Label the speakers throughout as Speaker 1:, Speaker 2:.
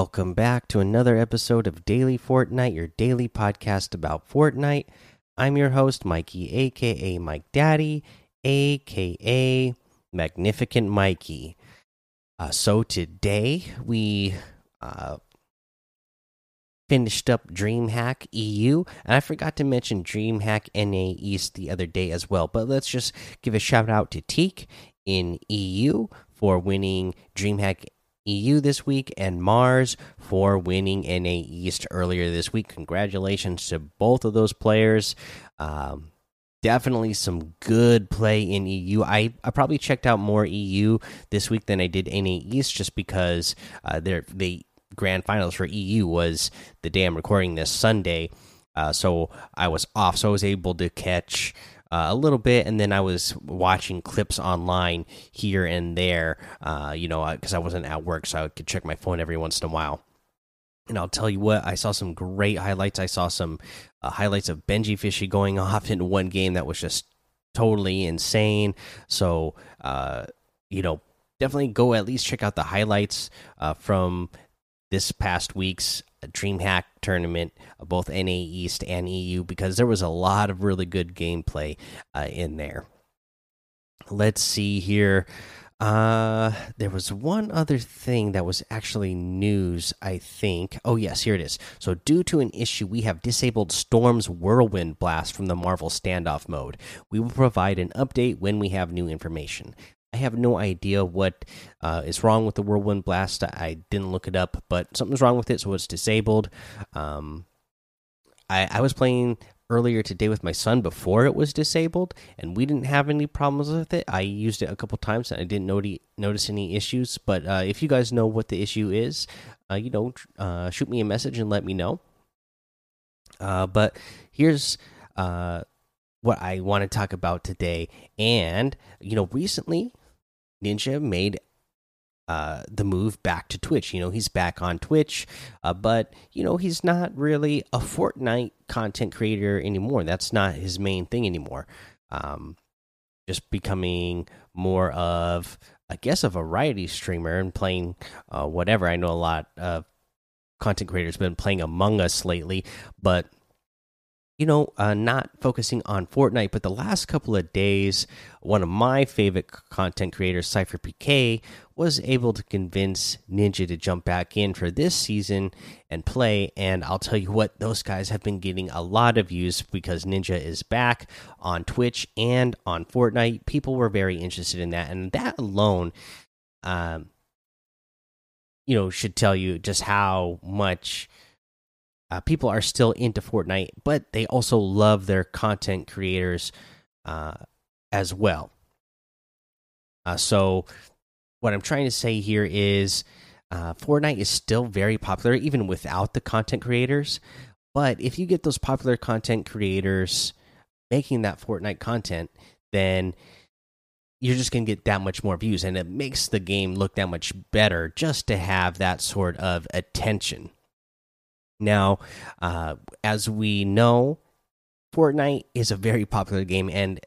Speaker 1: Welcome back to another episode of Daily Fortnite, your daily podcast about Fortnite. I'm your host, Mikey, aka Mike Daddy, aka Magnificent Mikey. Uh, so today we uh, finished up DreamHack EU, and I forgot to mention DreamHack NA East the other day as well. But let's just give a shout out to Teeq in EU for winning DreamHack EU this week and Mars for winning NA East earlier this week. Congratulations to both of those players. Um, definitely some good play in EU. I, I probably checked out more EU this week than I did NA East just because uh, the grand finals for EU was the day I'm recording this Sunday. Uh, so I was off, so I was able to catch uh, a little bit, and then I was watching clips online here and there. Uh, you know, because I wasn't at work, so I could check my phone every once in a while. And I'll tell you what, I saw some great highlights. I saw some uh, highlights of Benjyfishy going off in one game that was just totally insane. So, uh, you know, definitely go at least check out the highlights uh, from this past week's DreamHack tournament, uh, both NA East and EU, because there was a lot of really good gameplay uh, in there. Let's see here. Uh, there was one other thing that was actually news, I think. Oh, yes, here it is. So, due to an issue, we have disabled Storm's Whirlwind Blast from the Marvel Standoff mode. We will provide an update when we have new information. I have no idea what uh, is wrong with the Whirlwind Blast. I didn't look it up, but something's wrong with it, so it's disabled. Um, I, I was playing earlier today with my son before it was disabled, and we didn't have any problems with it. I used it a couple times, and I didn't noti notice any issues. But uh, if you guys know what the issue is, uh, you know, uh, shoot me a message and let me know. Uh, but here's uh, what I want to talk about today. And, you know, recently Ninja made uh, the move back to Twitch. You know, he's back on Twitch, uh, but you know, he's not really a Fortnite content creator anymore. That's not his main thing anymore. Um, just becoming more of, I guess, a variety streamer and playing uh, whatever. I know a lot of content creators been playing Among Us lately, but you know, uh, not focusing on Fortnite, but the last couple of days, one of my favorite content creators, SypherPK, was able to convince Ninja to jump back in for this season and play. And I'll tell you what, those guys have been getting a lot of views because Ninja is back on Twitch and on Fortnite. People were very interested in that, and that alone, um, you know, should tell you just how much uh, people are still into Fortnite, but they also love their content creators uh, as well. Uh, so, what I'm trying to say here is uh, Fortnite is still very popular, even without the content creators. But if you get those popular content creators making that Fortnite content, then you're just going to get that much more views, and it makes the game look that much better just to have that sort of attention. Now, uh, as we know, Fortnite is a very popular game, and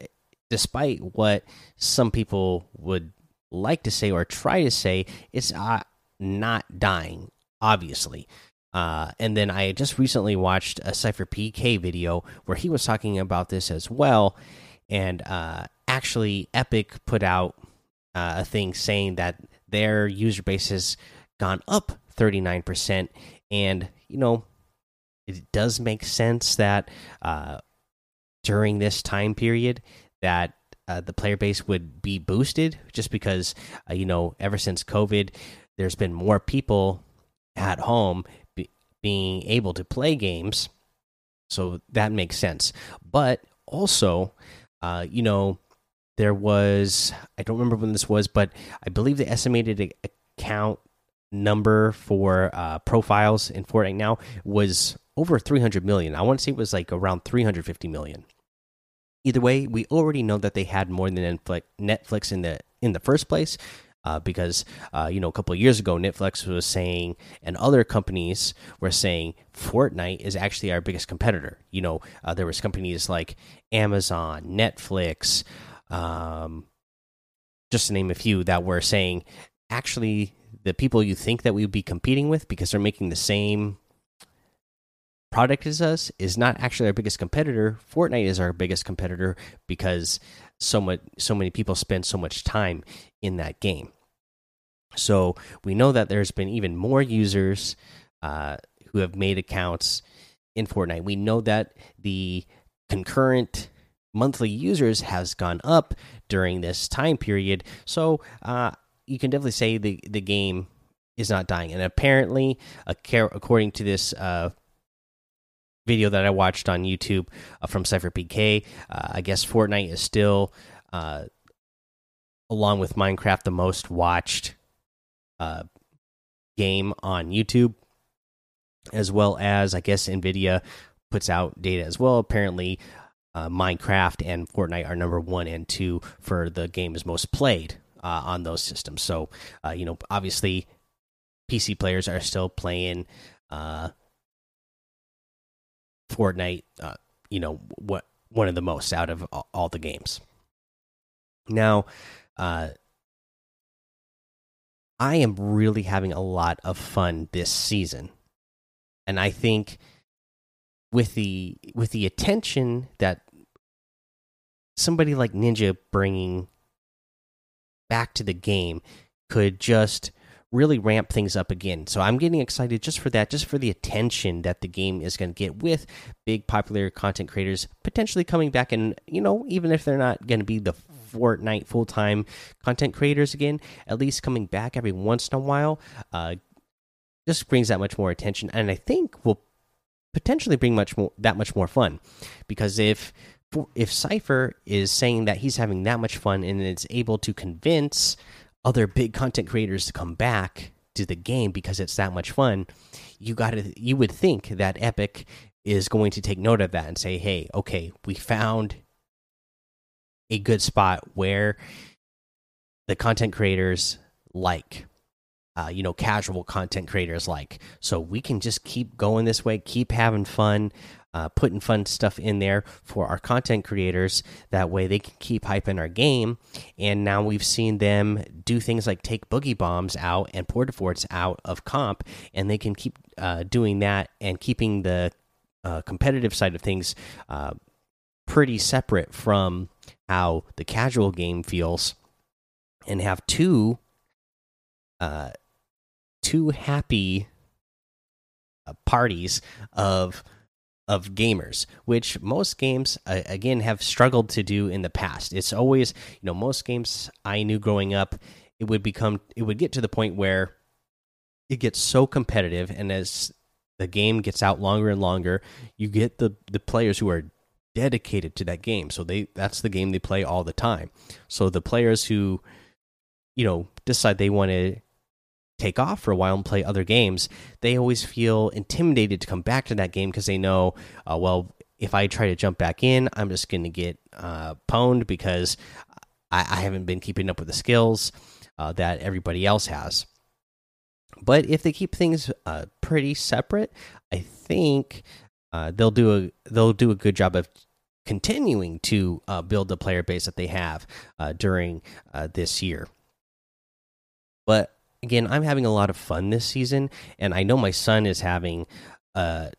Speaker 1: despite what some people would like to say or try to say, it's uh, not dying, obviously. Uh, and then I just recently watched a SypherPK video where he was talking about this as well. And uh, actually, Epic put out uh, a thing saying that their user base has gone up 39%. And you know, it does make sense that uh, during this time period that uh, the player base would be boosted, just because uh, you know ever since COVID, there's been more people at home be being able to play games, so that makes sense. But also, uh, you know, there was I don't remember when this was, but I believe the estimated account number for uh, profiles in Fortnite now was over 300 million. I want to say it was like around 350 million. Either way, we already know that they had more than Netflix in the in the first place, uh, because uh, you know a couple of years ago Netflix was saying, and other companies were saying Fortnite is actually our biggest competitor. You know, uh, there was companies like Amazon, Netflix, um, just to name a few, that were saying actually the people you think that we would be competing with because they're making the same product as us is not actually our biggest competitor. Fortnite is our biggest competitor because so much so many people spend so much time in that game. So we know that there's been even more users uh, who have made accounts in Fortnite. We know that the concurrent monthly users has gone up during this time period. So uh, you can definitely say the the game is not dying. And apparently, according to this uh, video that I watched on YouTube uh, from SypherPK, uh, I guess Fortnite is still, uh, along with Minecraft, the most watched uh, game on YouTube, as well as I guess Nvidia puts out data as well. Apparently, uh, Minecraft and Fortnite are number one and two for the games most played on those systems. So, uh, you know, obviously, PC players are still playing uh, Fortnite. Uh, you know, what one of the most out of all the games. Now, uh, I am really having a lot of fun this season, and I think with the with the attention that somebody like Ninja bringing back to the game could just really ramp things up again. So I'm getting excited just for that, just for the attention that the game is going to get with big popular content creators potentially coming back and you know, even if they're not going to be the Fortnite full time content creators again, at least coming back every once in a while, uh, just brings that much more attention, and I think will potentially bring much more that much more fun, because if if Sypher is saying that he's having that much fun and is able to convince other big content creators to come back to the game because it's that much fun, you got to you would think that Epic is going to take note of that and say, "Hey, okay, we found a good spot where the content creators like uh, you know casual content creators like. So we can just keep going this way keep having fun uh, putting fun stuff in there for our content creators. That way they can keep hyping our game. And now we've seen them do things like take boogie bombs out and porta forts out of comp and they can keep uh, doing that and keeping the uh, competitive side of things uh, pretty separate from how the casual game feels and have two uh two happy uh, parties of of gamers which most games uh, again have struggled to do in the past it's always you know most games i knew growing up it would become it would get to the point where it gets so competitive and as the game gets out longer and longer you get the the players who are dedicated to that game. So they that's the game they play all the time. So the players who you know decide they want to take off for a while and play other games, they always feel intimidated to come back to that game because they know, uh, well, if I try to jump back in, I'm just going to get uh, pwned because I, I, haven't been keeping up with the skills uh, that everybody else has. But if they keep things uh, pretty separate, I think uh, they'll do a they'll do a good job of continuing to uh, build the player base that they have uh, during this year. But again, I'm having a lot of fun this season, and I know my son is having uh,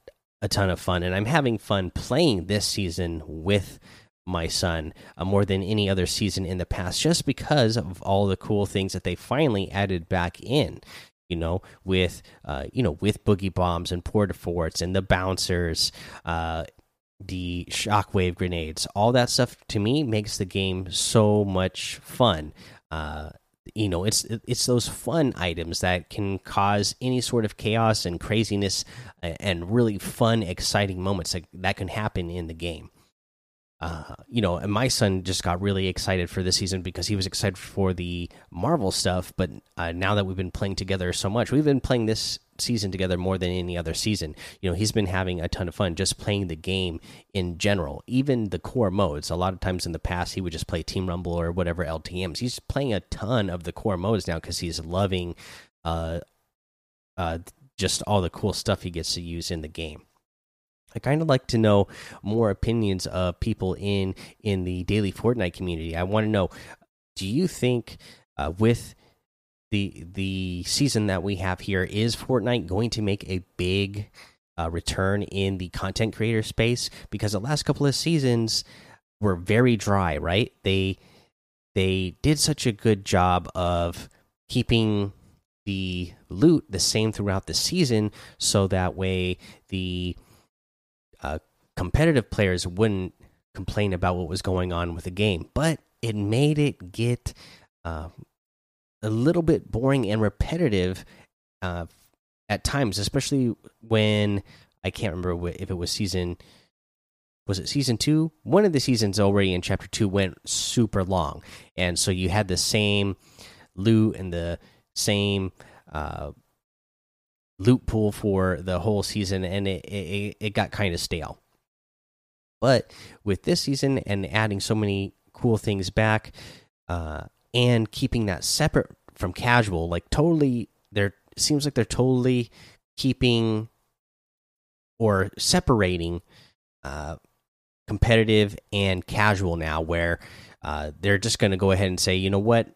Speaker 1: a ton of fun, and I'm having fun playing this season with my son uh, more than any other season in the past, just because of all the cool things that they finally added back in you know, with uh, you know, with boogie bombs and porta forts and the bouncers, uh, the shockwave grenades, all that stuff to me makes the game so much fun. Uh, you know, it's it's those fun items that can cause any sort of chaos and craziness and really fun, exciting moments that, that can happen in the game uh, you know, and my son just got really excited for this season because he was excited for the Marvel stuff. But uh, now that we've been playing together so much, we've been playing this season together more than any other season. You know, he's been having a ton of fun just playing the game in general, even the core modes. A lot of times in the past, he would just play Team Rumble or whatever LTMs. He's playing a ton of the core modes now because he's loving uh, uh, just all the cool stuff he gets to use in the game. I kind of like to know more opinions of people in in the daily Fortnite community. I want to know: Do you think uh, with the the season that we have here is Fortnite going to make a big uh, return in the content creator space because the last couple of seasons were very dry, right? They they did such a good job of keeping the loot the same throughout the season, so that way the uh, competitive players wouldn't complain about what was going on with the game. But it made it get uh, a little bit boring and repetitive uh, at times, especially when I can't remember if it was season was it season two? One of the seasons already in chapter two went super long, and so you had the same loot and the same uh, loot pool for the whole season, and it it, it got kind of stale. But with this season and adding so many cool things back, uh, and keeping that separate from casual, like totally, there seems like they're totally keeping or separating uh, competitive and casual now, where uh, they're just going to go ahead and say, you know what,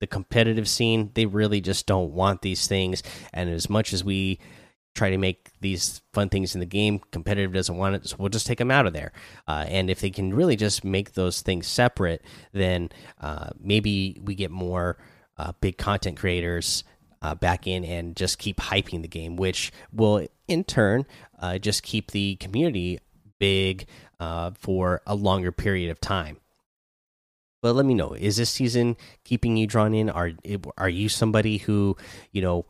Speaker 1: the competitive scene, they really just don't want these things. And as much as we try to make these fun things in the game, competitive doesn't want it, so we'll just take them out of there. Uh, and if they can really just make those things separate, then uh, maybe we get more uh, big content creators. Uh, back in and just keep hyping the game, which will in turn uh, just keep the community big uh, for a longer period of time. But let me know: is this season keeping you drawn in? Are are you somebody who you know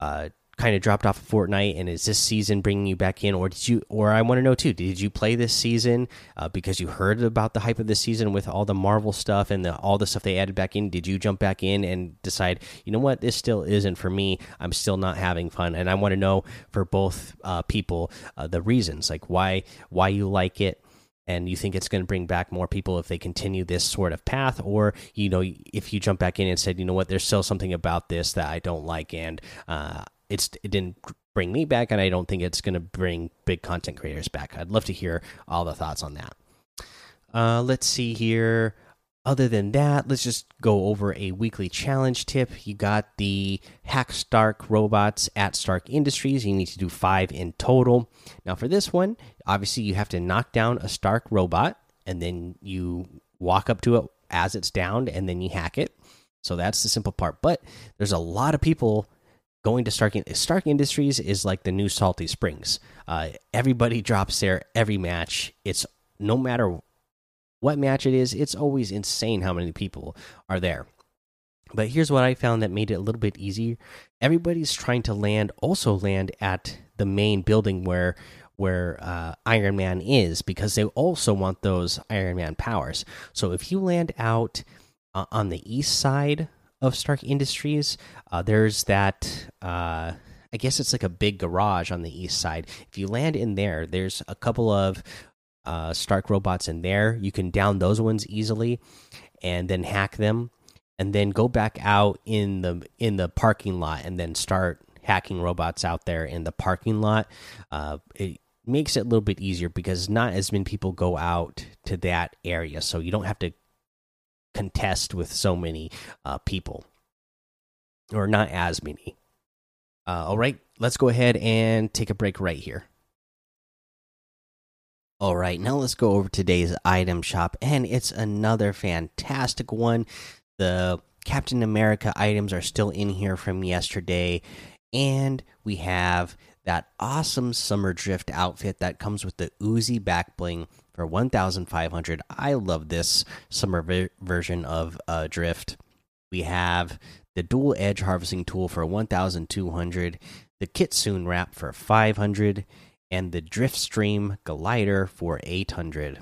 Speaker 1: uh, kind of dropped off of Fortnite, and is this season bringing you back in, or did you? Or I want to know too: did you play this season uh, because you heard about the hype of this season with all the Marvel stuff and the, all the stuff they added back in? Did you jump back in and decide, you know what, this still isn't for me? I'm still not having fun, and I want to know for both uh, people uh, the reasons, like why why you like it and you think it's going to bring back more people if they continue this sort of path? Or you know if you jump back in and said you know what? There's still something about this that i don't like and uh, it's it didn't bring me back and i don't think it's going to bring big content creators back. I'd love to hear all the thoughts on that. Uh, let's see here other than that, let's just go over a weekly challenge tip. You got the hack Stark robots at Stark Industries. You need to do five in total. Now, for this one, obviously, you have to knock down a Stark robot and then you walk up to it as it's downed and then you hack it. So that's the simple part. But there's a lot of people going to Stark Stark Industries is like the new Salty Springs. Uh, everybody drops there every match. It's no matter what match it is, it's always insane how many people are there. But here's what I found that made it a little bit easier. Everybody's trying to land, also land at the main building where where uh, Iron Man is, because they also want those Iron Man powers. So if you land out uh, on the east side of Stark Industries, uh, there's that. Uh, I guess it's like a big garage on the east side. If you land in there, there's a couple of uh, Stark robots in there. You can down those ones easily, and then hack them, and then go back out in the in the parking lot, and then start hacking robots out there in the parking lot. Uh, it makes it a little bit easier because not as many people go out to that area, so you don't have to contest with so many uh, people, or not as many. Uh, all right, let's go ahead and take a break right here. All right, now let's go over today's item shop, and it's another fantastic one. The Captain America items are still in here from yesterday, and we have that awesome Summer Drift outfit that comes with the Uzi back bling for 1,500. I love this summer version of uh, Drift. We have the dual edge harvesting tool for 1,200, the Kitsune wrap for 500 and the Driftstream glider for 800.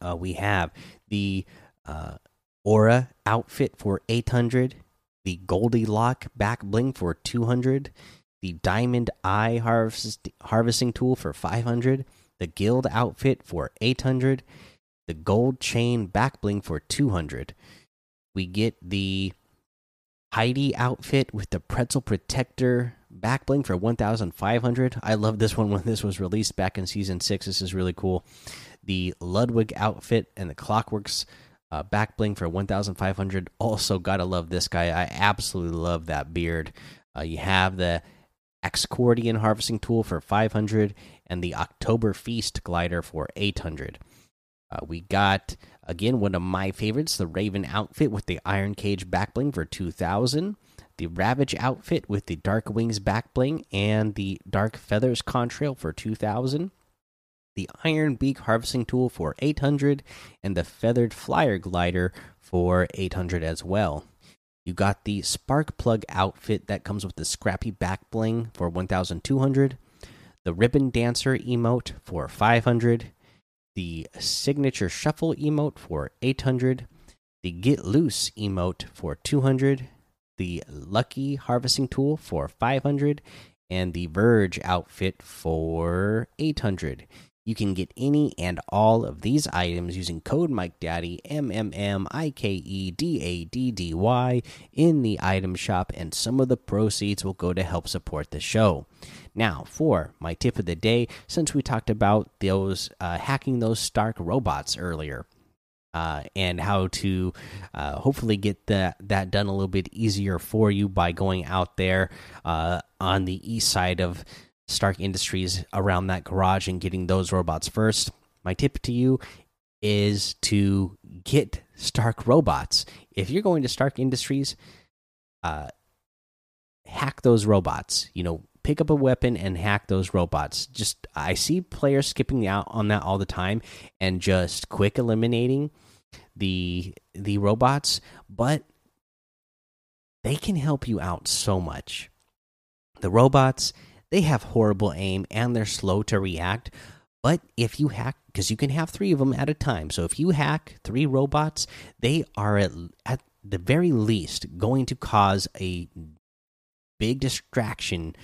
Speaker 1: Uh, we have the uh, Aura outfit for 800, the Goldilock back bling for 200, the Diamond Eye harvest harvesting tool for 500, the Guild outfit for 800, the Gold Chain back bling for 200. We get the Heidi outfit with the Pretzel Protector back bling for 1500 i love this one when this was released back in season 6 this is really cool the ludwig outfit and the clockworks Uh, back bling for 1,500. Also, gotta love this guy. I absolutely love that beard. Uh, you have the Accordion harvesting tool for 500 and the October Feast glider for 800. Uh, we got again one of my favorites, the Raven outfit with the Iron Cage back bling for 2000, the Ravage outfit with the Dark Wings back bling and the Dark Feathers contrail for 2000, the Iron Beak harvesting tool for 800 and the Feathered Flyer glider for 800 as well. You got the Spark Plug outfit that comes with the Scrappy Back Bling for 1200, the Ribbon Dancer emote for 500, the Signature Shuffle emote for 800, the Get Loose emote for 200, the Lucky Harvesting Tool for 500, and the Verge outfit for 800. You can get any and all of these items using code Mike Daddy M M M I K E D A D D Y in the item shop, and some of the proceeds will go to help support the show. Now, for my tip of the day, since we talked about those uh, hacking those Stark robots earlier, uh, and how to uh, hopefully get that that done a little bit easier for you by going out there uh, on the east side of Stark Industries around that garage and getting those robots first. My tip to you is to get Stark robots. If you're going to Stark Industries, uh, hack those robots. You know, pick up a weapon and hack those robots. Just I see players skipping out on that all the time and just quick eliminating the the robots, but they can help you out so much. The robots they have horrible aim and they're slow to react. But if you hack, because you can have three of them at a time, so if you hack three robots, they are at, at the very least going to cause a big distraction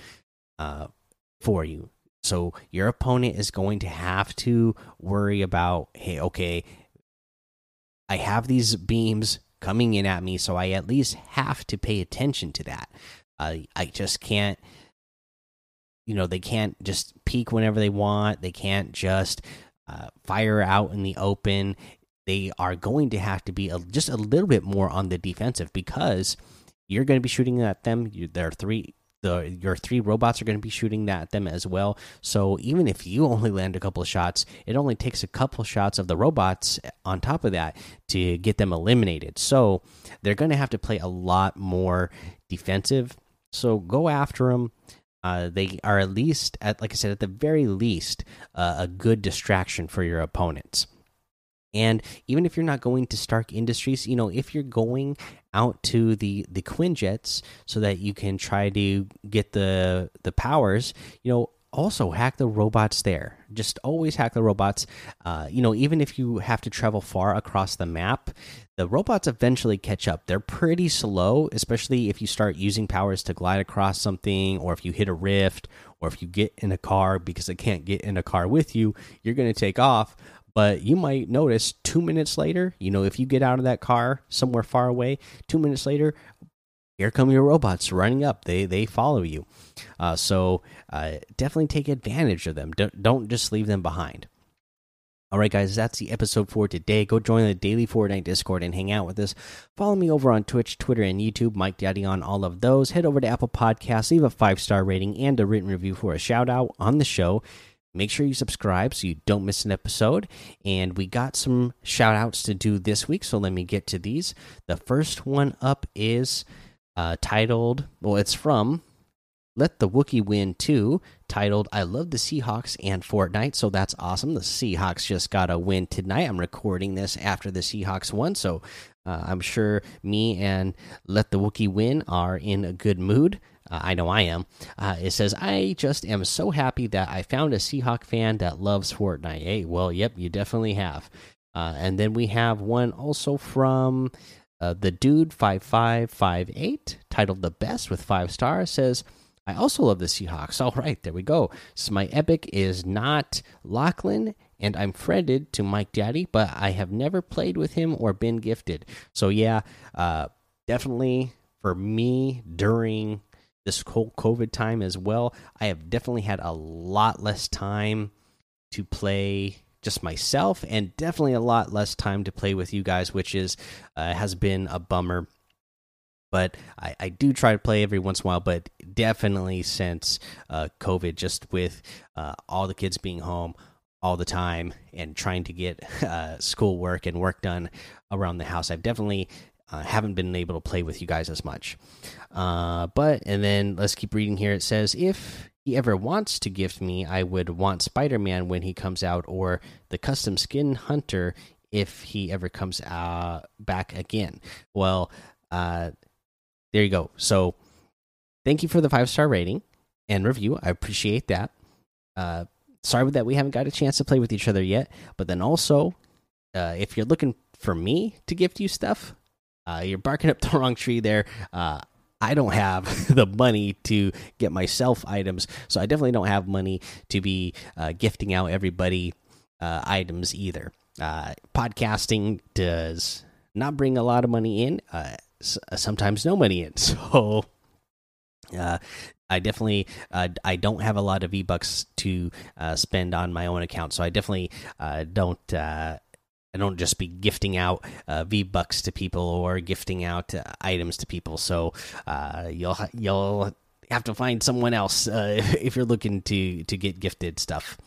Speaker 1: uh, for you. So your opponent is going to have to worry about, hey, okay, I have these beams coming in at me, so I at least have to pay attention to that. Uh, I just can't you know they can't just peek whenever they want. They can't just uh, fire out in the open. They are going to have to be a, just a little bit more on the defensive because you're going to be shooting at them. You, there are three the your three robots are going to be shooting at them as well. So even if you only land a couple of shots it only takes a couple shots of the robots on top of that to get them eliminated. So they're going to have to play a lot more defensive. So go after them uh, they are at least at like I said at the very least uh, a good distraction for your opponents. And even if you're not going to Stark Industries, you know, if you're going out to the the Quinjets so that you can try to get the the powers, you know, also hack the robots there. Just always hack the robots. Uh, you know, even if you have to travel far across the map, the robots eventually catch up. They're pretty slow, especially if you start using powers to glide across something, or if you hit a rift, or if you get in a car because they can't get in a car with you, you're going to take off. But you might notice two minutes later, you know, if you get out of that car somewhere far away, two minutes later, here come your robots running up. They they follow you. Uh, so uh, definitely take advantage of them. Don't, don't just leave them behind. All right, guys, that's the episode for today. Go join the daily Fortnite Discord and hang out with us. Follow me over on Twitch, Twitter, and YouTube. Mike Daddy on all of those. Head over to Apple Podcasts, leave a five star rating and a written review for a shout out on the show. Make sure you subscribe so you don't miss an episode. And we got some shout outs to do this week, so let me get to these. The first one up is uh, titled, well, it's from let the Wookie Win 2, titled I Love the Seahawks and Fortnite. So that's awesome. The Seahawks just got a win tonight. I'm recording this after the Seahawks won. So uh, I'm sure me and Let the Wookie Win are in a good mood. Uh, I know I am. Uh, it says, I just am so happy that I found a Seahawk fan that loves Fortnite. Hey, well, yep, you definitely have. Uh, and then we have one also from uh, the dude 5558 titled The Best with five stars says, I also love the Seahawks. All right, there we go. So my epic is not Lachlan, and I'm friended to Mike Daddy, but I have never played with him or been gifted. So yeah, uh, definitely for me during this whole COVID time as well, I have definitely had a lot less time to play just myself, and definitely a lot less time to play with you guys, which is uh, has been a bummer. But I, I do try to play every once in a while, but definitely since uh, COVID, just with uh, all the kids being home all the time and trying to get uh, school work and work done around the house, I've definitely uh, haven't been able to play with you guys as much. Uh, but and then let's keep reading here. It says if he ever wants to gift me, I would want Spider Man when he comes out, or the custom skin hunter if he ever comes uh, back again. Well, uh, there you go. So thank you for the five star rating and review. I appreciate that. Uh, sorry that we haven't got a chance to play with each other yet. But then also, uh, if you're looking for me to gift you stuff, uh, you're barking up the wrong tree there. Uh, I don't have the money to get myself items, so I definitely don't have money to be uh, gifting out everybody uh, items either. Uh, podcasting does not bring a lot of money in, uh, sometimes no money in. So I definitely uh, I don't have a lot of V bucks to uh, spend on my own account, so I definitely uh, don't I don't just be gifting out uh, V bucks to people or gifting out uh, items to people. So uh, you'll you'll have to find someone else uh, if you're looking to to get gifted stuff.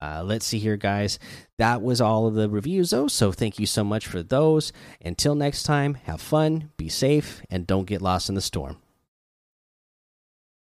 Speaker 1: Uh, let's see here, guys. That was all of the reviews, though. So thank you so much for those. Until next time, have fun, be safe, and don't get lost in the storm.